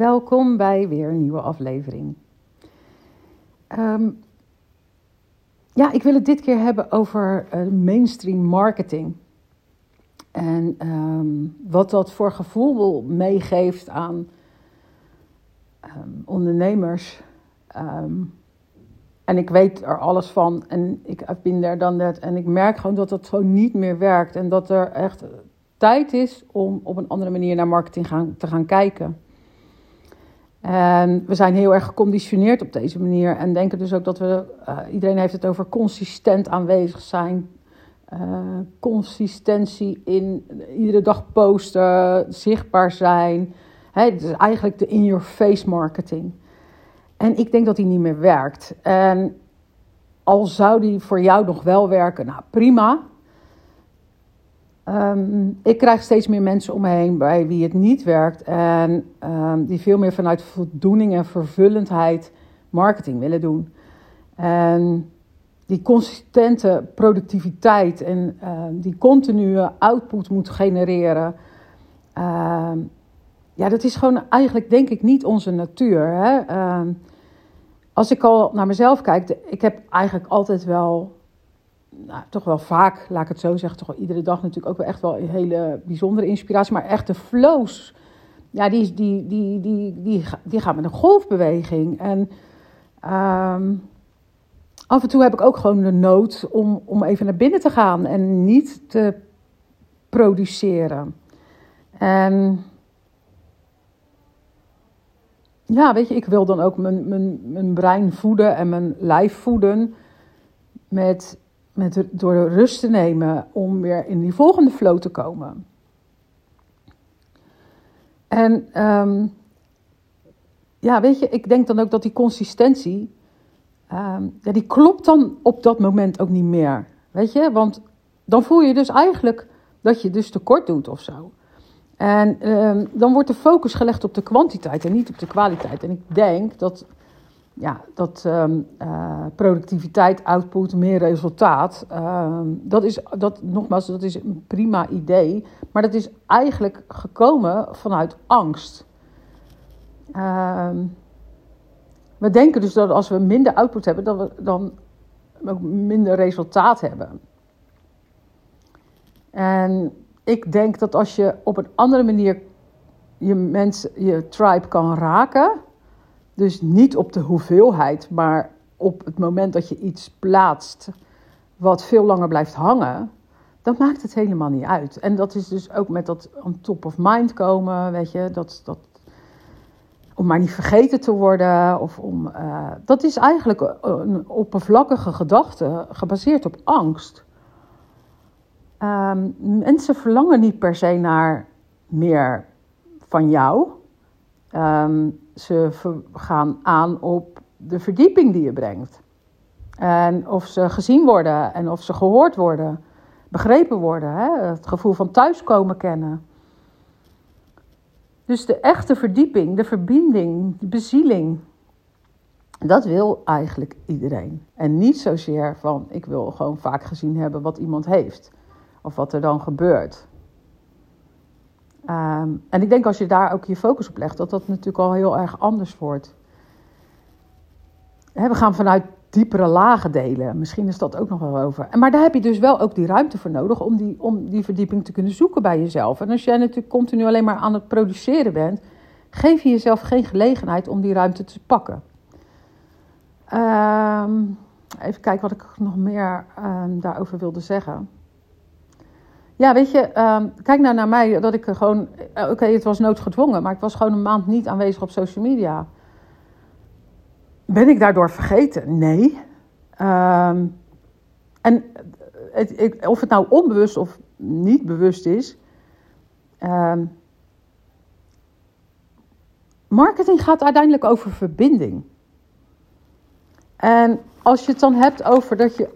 welkom bij weer een nieuwe aflevering. Ehm, ja, ik wil het dit keer hebben over uh, mainstream marketing. En ehm, wat dat voor gevoel meegeeft aan um, ondernemers. en ik weet er alles van en ik ben daar dan net. En ik merk gewoon dat het gewoon niet meer werkt. En dat er echt tijd is om op een andere manier naar marketing gaan, te gaan kijken. En we zijn heel erg geconditioneerd op deze manier en denken dus ook dat we, uh, iedereen heeft het over consistent aanwezig zijn, uh, consistentie in iedere dag posten, zichtbaar zijn. het is eigenlijk de in-your-face marketing. En ik denk dat die niet meer werkt. En al zou die voor jou nog wel werken, nou prima. Ehm, ik krijg steeds meer mensen om me heen bij wie het niet werkt en ehm, die veel meer vanuit voldoening en vervullendheid marketing willen doen. En die consistente productiviteit en ehm, die continue output moet genereren. ja, dat is gewoon eigenlijk, denk ik, niet onze natuur. Hè? als ik al naar mezelf kijk, ik heb eigenlijk altijd wel nou, toch wel vaak, laat ik het zo zeggen, toch iedere dag natuurlijk ook wel echt wel hele bijzondere inspiratie. Maar echt de flows, ja, die, die, die, die, die, die gaan met een golfbeweging. En um, af en toe heb ik ook gewoon de nood om, om even naar binnen te gaan en niet te produceren. En ja, weet je, ik wil dan ook mijn, mijn, mijn brein voeden en mijn lijf voeden met met, door rust te nemen om weer in die volgende flow te komen. En um, ja, weet je, ik denk dan ook dat die consistentie, ja, die klopt dan op dat moment ook niet meer. Weet je, want dan voel je dus eigenlijk dat je dus tekort doet of zo. En um, dan wordt de focus gelegd op de kwantiteit en niet op de kwaliteit. En ik denk dat ja, dat um, uh, productiviteit, output, meer resultaat. Um, dat is, dat, nogmaals, dat is een prima idee. Maar dat is eigenlijk gekomen vanuit angst. Um, we denken dus dat als we minder output hebben, dat we dan ook minder resultaat hebben. En ik denk dat als je op een andere manier je mensen, je tribe kan raken dus niet op de hoeveelheid, maar op het moment dat je iets plaatst wat veel langer blijft hangen, dan maakt het helemaal niet uit. En dat is dus ook met dat on top of mind komen, weet je, dat, dat, om maar niet vergeten te worden. Of om, uh, dat is eigenlijk een oppervlakkige gedachte gebaseerd op angst. Um, mensen verlangen niet per se naar meer van jou. Um, ze gaan aan op de verdieping die je brengt. En of ze gezien worden en of ze gehoord worden, begrepen worden. Hè? Het gevoel van thuiskomen kennen. Dus de echte verdieping, de verbinding, de bezieling, dat wil eigenlijk iedereen. En niet zozeer van ik wil gewoon vaak gezien hebben wat iemand heeft of wat er dan gebeurt. Ehm, en ik denk als je daar ook je focus op legt, dat dat natuurlijk al heel erg anders wordt. we gaan vanuit diepere lagen delen. Misschien is dat ook nog wel over. Maar daar heb je dus wel ook die ruimte voor nodig om die, om die verdieping te kunnen zoeken bij jezelf. En als jij natuurlijk continu alleen maar aan het produceren bent, geef je jezelf geen gelegenheid om die ruimte te pakken. Ehm, even kijken wat ik nog meer ehm, daarover wilde zeggen. Ja, weet je, ehm, kijk nou naar mij, dat ik gewoon, eh, oké, het was noodgedwongen, maar ik was gewoon een maand niet aanwezig op social media. Ben ik daardoor vergeten? Nee. Ehm, en het, of het nou onbewust of niet bewust is, ehm, marketing gaat uiteindelijk over verbinding. En als je het dan hebt over dat je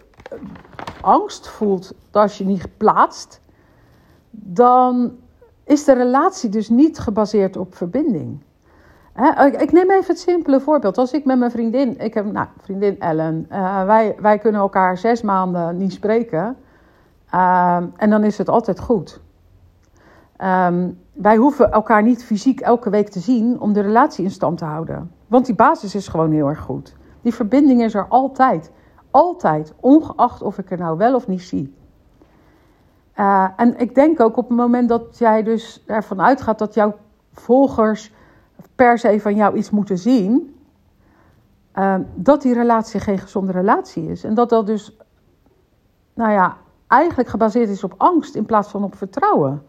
angst voelt als je niet plaatst, dan is de relatie dus niet gebaseerd op verbinding. ik neem even het simpele voorbeeld. Als ik met mijn vriendin, ik heb nou, vriendin Ellen, uh, wij, wij kunnen elkaar zes maanden niet spreken. Uh, en dan is het altijd goed. Ehm, wij hoeven elkaar niet fysiek elke week te zien om de relatie in stand te houden. Want die basis is gewoon heel erg goed. Die verbinding is er altijd. Altijd. Ongeacht of ik er nou wel of niet zie. Uh, en ik denk ook op het moment dat jij dus ervan uitgaat dat jouw volgers per se van jou iets moeten zien, uh, dat die relatie geen gezonde relatie is. En dat dat dus, nou ja, eigenlijk gebaseerd is op angst in plaats van op vertrouwen.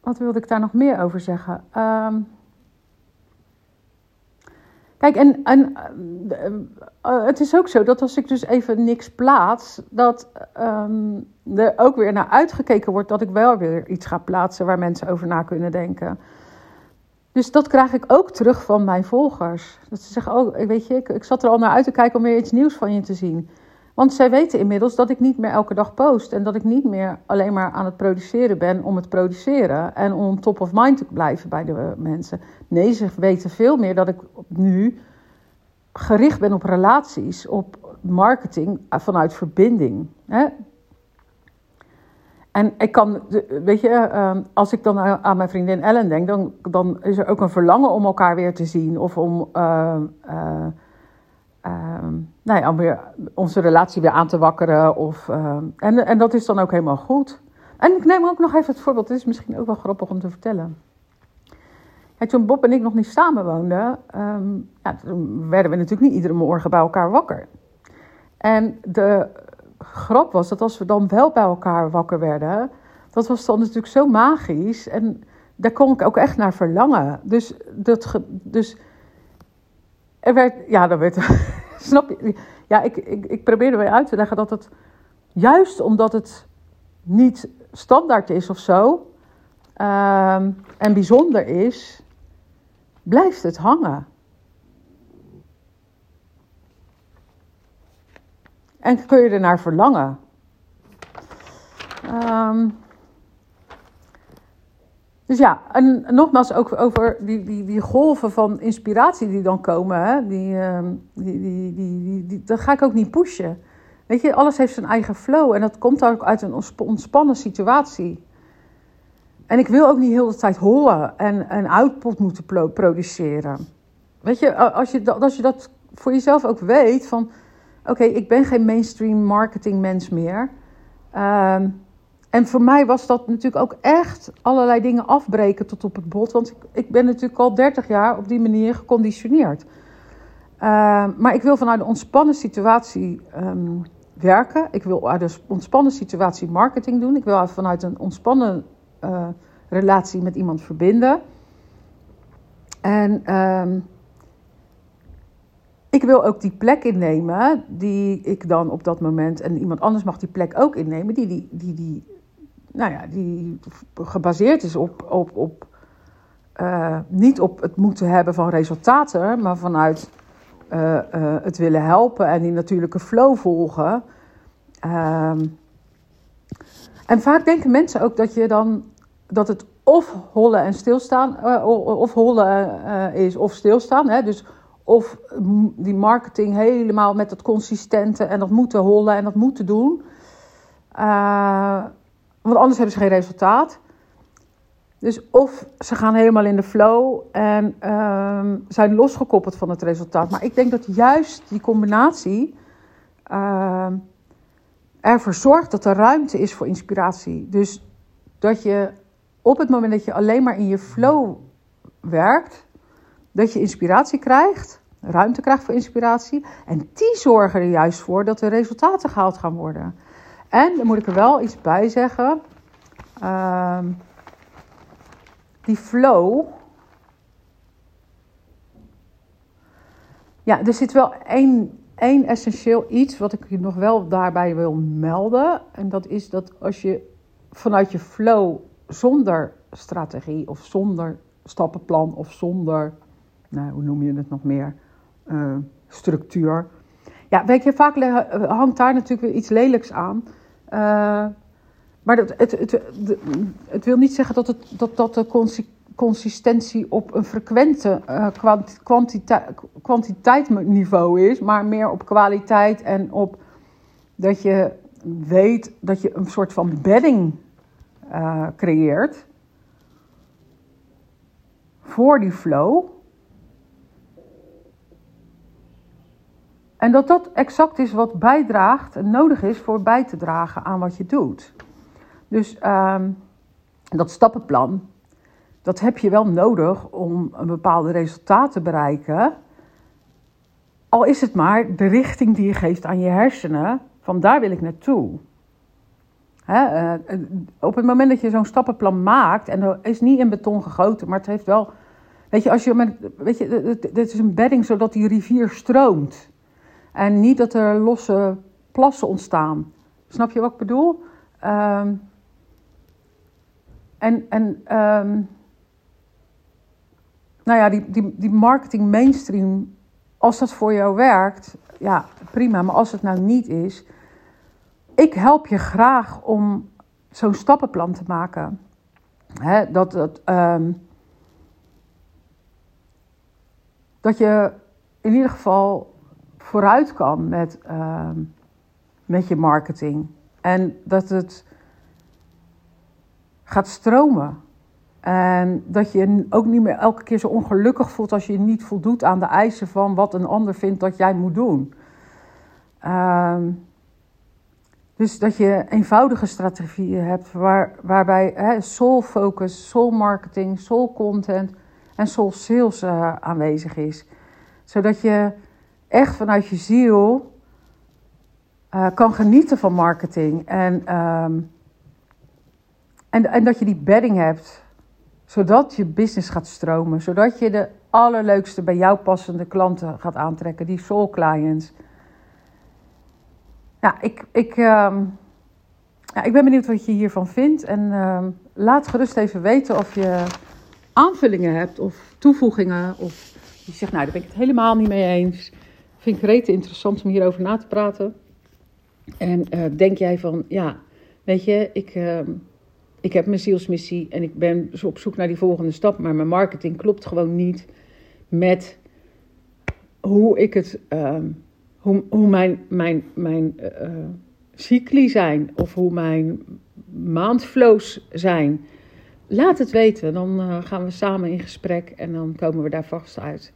Wat wilde ik daar nog meer over zeggen? Um, kijk, en, en uh, het is ook zo dat als ik dus even niks plaats, dat um, er ook weer naar uitgekeken wordt dat ik wel weer iets ga plaatsen waar mensen over na kunnen denken. Dus dat krijg ik ook terug van mijn volgers. Dat ze zeggen, oh, weet je, ik, ik zat er al naar uit te kijken om weer iets nieuws van je te zien. Want zij weten inmiddels dat ik niet meer elke dag post. En dat ik niet meer alleen maar aan het produceren ben om het produceren. En om top of mind te blijven bij de mensen. Nee, ze weten veel meer dat ik nu gericht ben op relaties, op marketing vanuit verbinding. Hè? En ik kan, weet je, ehm, als ik dan aan mijn vriendin Ellen denk, dan, dan is er ook een verlangen om elkaar weer te zien. Of om uh, uh, nou ja, om weer onze relatie weer aan te wakkeren. Of, en, en dat is dan ook helemaal goed. En ik neem ook nog even het voorbeeld, het is misschien ook wel grappig om te vertellen. Toen Bob en ik nog niet samen woonden, um, ja, werden we natuurlijk niet iedere morgen bij elkaar wakker. En de grap was dat als we dan wel bij elkaar wakker werden, dat was dan natuurlijk zo magisch. En daar kon ik ook echt naar verlangen. Dus, dat, dus ja, dat werd, snap je? Ja, ik, ik, ik probeerde mij uit te leggen dat het, juist omdat het niet standaard is of zo, um, en bijzonder is, blijft het hangen. En kun je er naar verlangen. Um, dus ja, en nogmaals ook over die, die, die golven van inspiratie die dan komen. Hè? Die, um, die, die, die, die, dat ga ik ook niet pushen. Weet je, alles heeft zijn eigen flow. En dat komt ook uit een ontspannen situatie. En ik wil ook niet heel de tijd hollen en, en output moeten produceren. Weet je, als je, als je dat voor jezelf ook weet van oké, ik ben geen mainstream marketing mens meer. Um, en voor mij was dat natuurlijk ook echt allerlei dingen afbreken tot op het bot. Want ik, ik ben natuurlijk al 30 jaar op die manier geconditioneerd. Uh, maar ik wil vanuit een ontspannen situatie um, werken. Ik wil uit een ontspannen situatie marketing doen. Ik wil vanuit een ontspannen uh, relatie met iemand verbinden. En um, ik wil ook die plek innemen die ik dan op dat moment, en iemand anders mag die plek ook innemen, die, die, die, die, nou ja, die gebaseerd is op, op, op uh, niet op het moeten hebben van resultaten, maar vanuit uh, uh, het willen helpen en die natuurlijke flow volgen. Ehm, en vaak denken mensen ook dat je dan dat het of hollen en stilstaan, of hollen is of stilstaan. Hè? Dus of die marketing helemaal met dat consistente en dat moeten hollen en dat moeten doen. Want anders hebben ze geen resultaat. Dus of ze gaan helemaal in de flow en uh, zijn losgekoppeld van het resultaat. Maar ik denk dat juist die combinatie uh, ervoor zorgt dat er ruimte is voor inspiratie. Dus dat je op het moment dat je alleen maar in je flow werkt, dat je inspiratie krijgt, ruimte krijgt voor inspiratie. En die zorgen er juist voor dat er resultaten gehaald gaan worden. En dan moet ik er wel iets bij zeggen. Uh, die flow. Ja, er zit wel één, één essentieel iets wat ik nog wel daarbij wil melden. En dat is dat als je vanuit je flow zonder strategie of zonder stappenplan of zonder, nou, hoe noem je het nog meer, uh, structuur. Ja, weet je, vaak hangt daar natuurlijk weer iets lelijks aan. Uh, maar het, het, het, het, wil niet zeggen dat, het, dat, dat de consistentie op een frequente uh, kwantiteit, kwantiteitsniveau is, maar meer op kwaliteit en op dat je weet dat je een soort van bedding uh, creëert voor die flow. En dat dat exact is wat bijdraagt en nodig is voor bij te dragen aan wat je doet. Dus um, dat stappenplan, dat heb je wel nodig om een bepaalde resultaat te bereiken. Al is het maar de richting die je geeft aan je hersenen, van daar wil ik naartoe. He, uh, op het moment dat je zo'n stappenplan maakt, en dat is niet in beton gegoten, maar het heeft wel. Weet je, als je met, weet je, dit is een bedding zodat die rivier stroomt. En niet dat er losse plassen ontstaan. Snap je wat ik bedoel? Um, en en um, nou ja, die, die, die marketing mainstream, als dat voor jou werkt, ja, prima. Maar als het nou niet is, ik help je graag om zo'n stappenplan te maken. Dat, dat, um, dat je in ieder geval vooruit kan met, uh, met je marketing. En dat het gaat stromen. En dat je ook niet meer elke keer zo ongelukkig voelt als je niet voldoet aan de eisen van wat een ander vindt dat jij moet doen. Uh, dus dat je eenvoudige strategieën hebt waar, waarbij soul focus, soul marketing, soul content en soul sales uh, aanwezig is. Zodat je echt vanuit je ziel uh, kan genieten van marketing. En, um, en, en dat je die bedding hebt, zodat je business gaat stromen. Zodat je de allerleukste bij jou passende klanten gaat aantrekken, die soul clients. Ja, ik, ik, um, ja, ik ben benieuwd wat je hiervan vindt. En um, laat gerust even weten of je aanvullingen hebt of toevoegingen. Of je zegt, nou, daar ben ik het helemaal niet mee eens. Vind ik rete interessant om hierover na te praten. En uh, denk jij van, ja, weet je, ik, uh, ik heb mijn zielsmissie en ik ben op zoek naar die volgende stap, maar mijn marketing klopt gewoon niet met hoe ik het, uh, hoe, hoe mijn, mijn, mijn uh, cycli zijn of hoe mijn maandflows zijn. Laat het weten, dan gaan we samen in gesprek en dan komen we daar vast uit.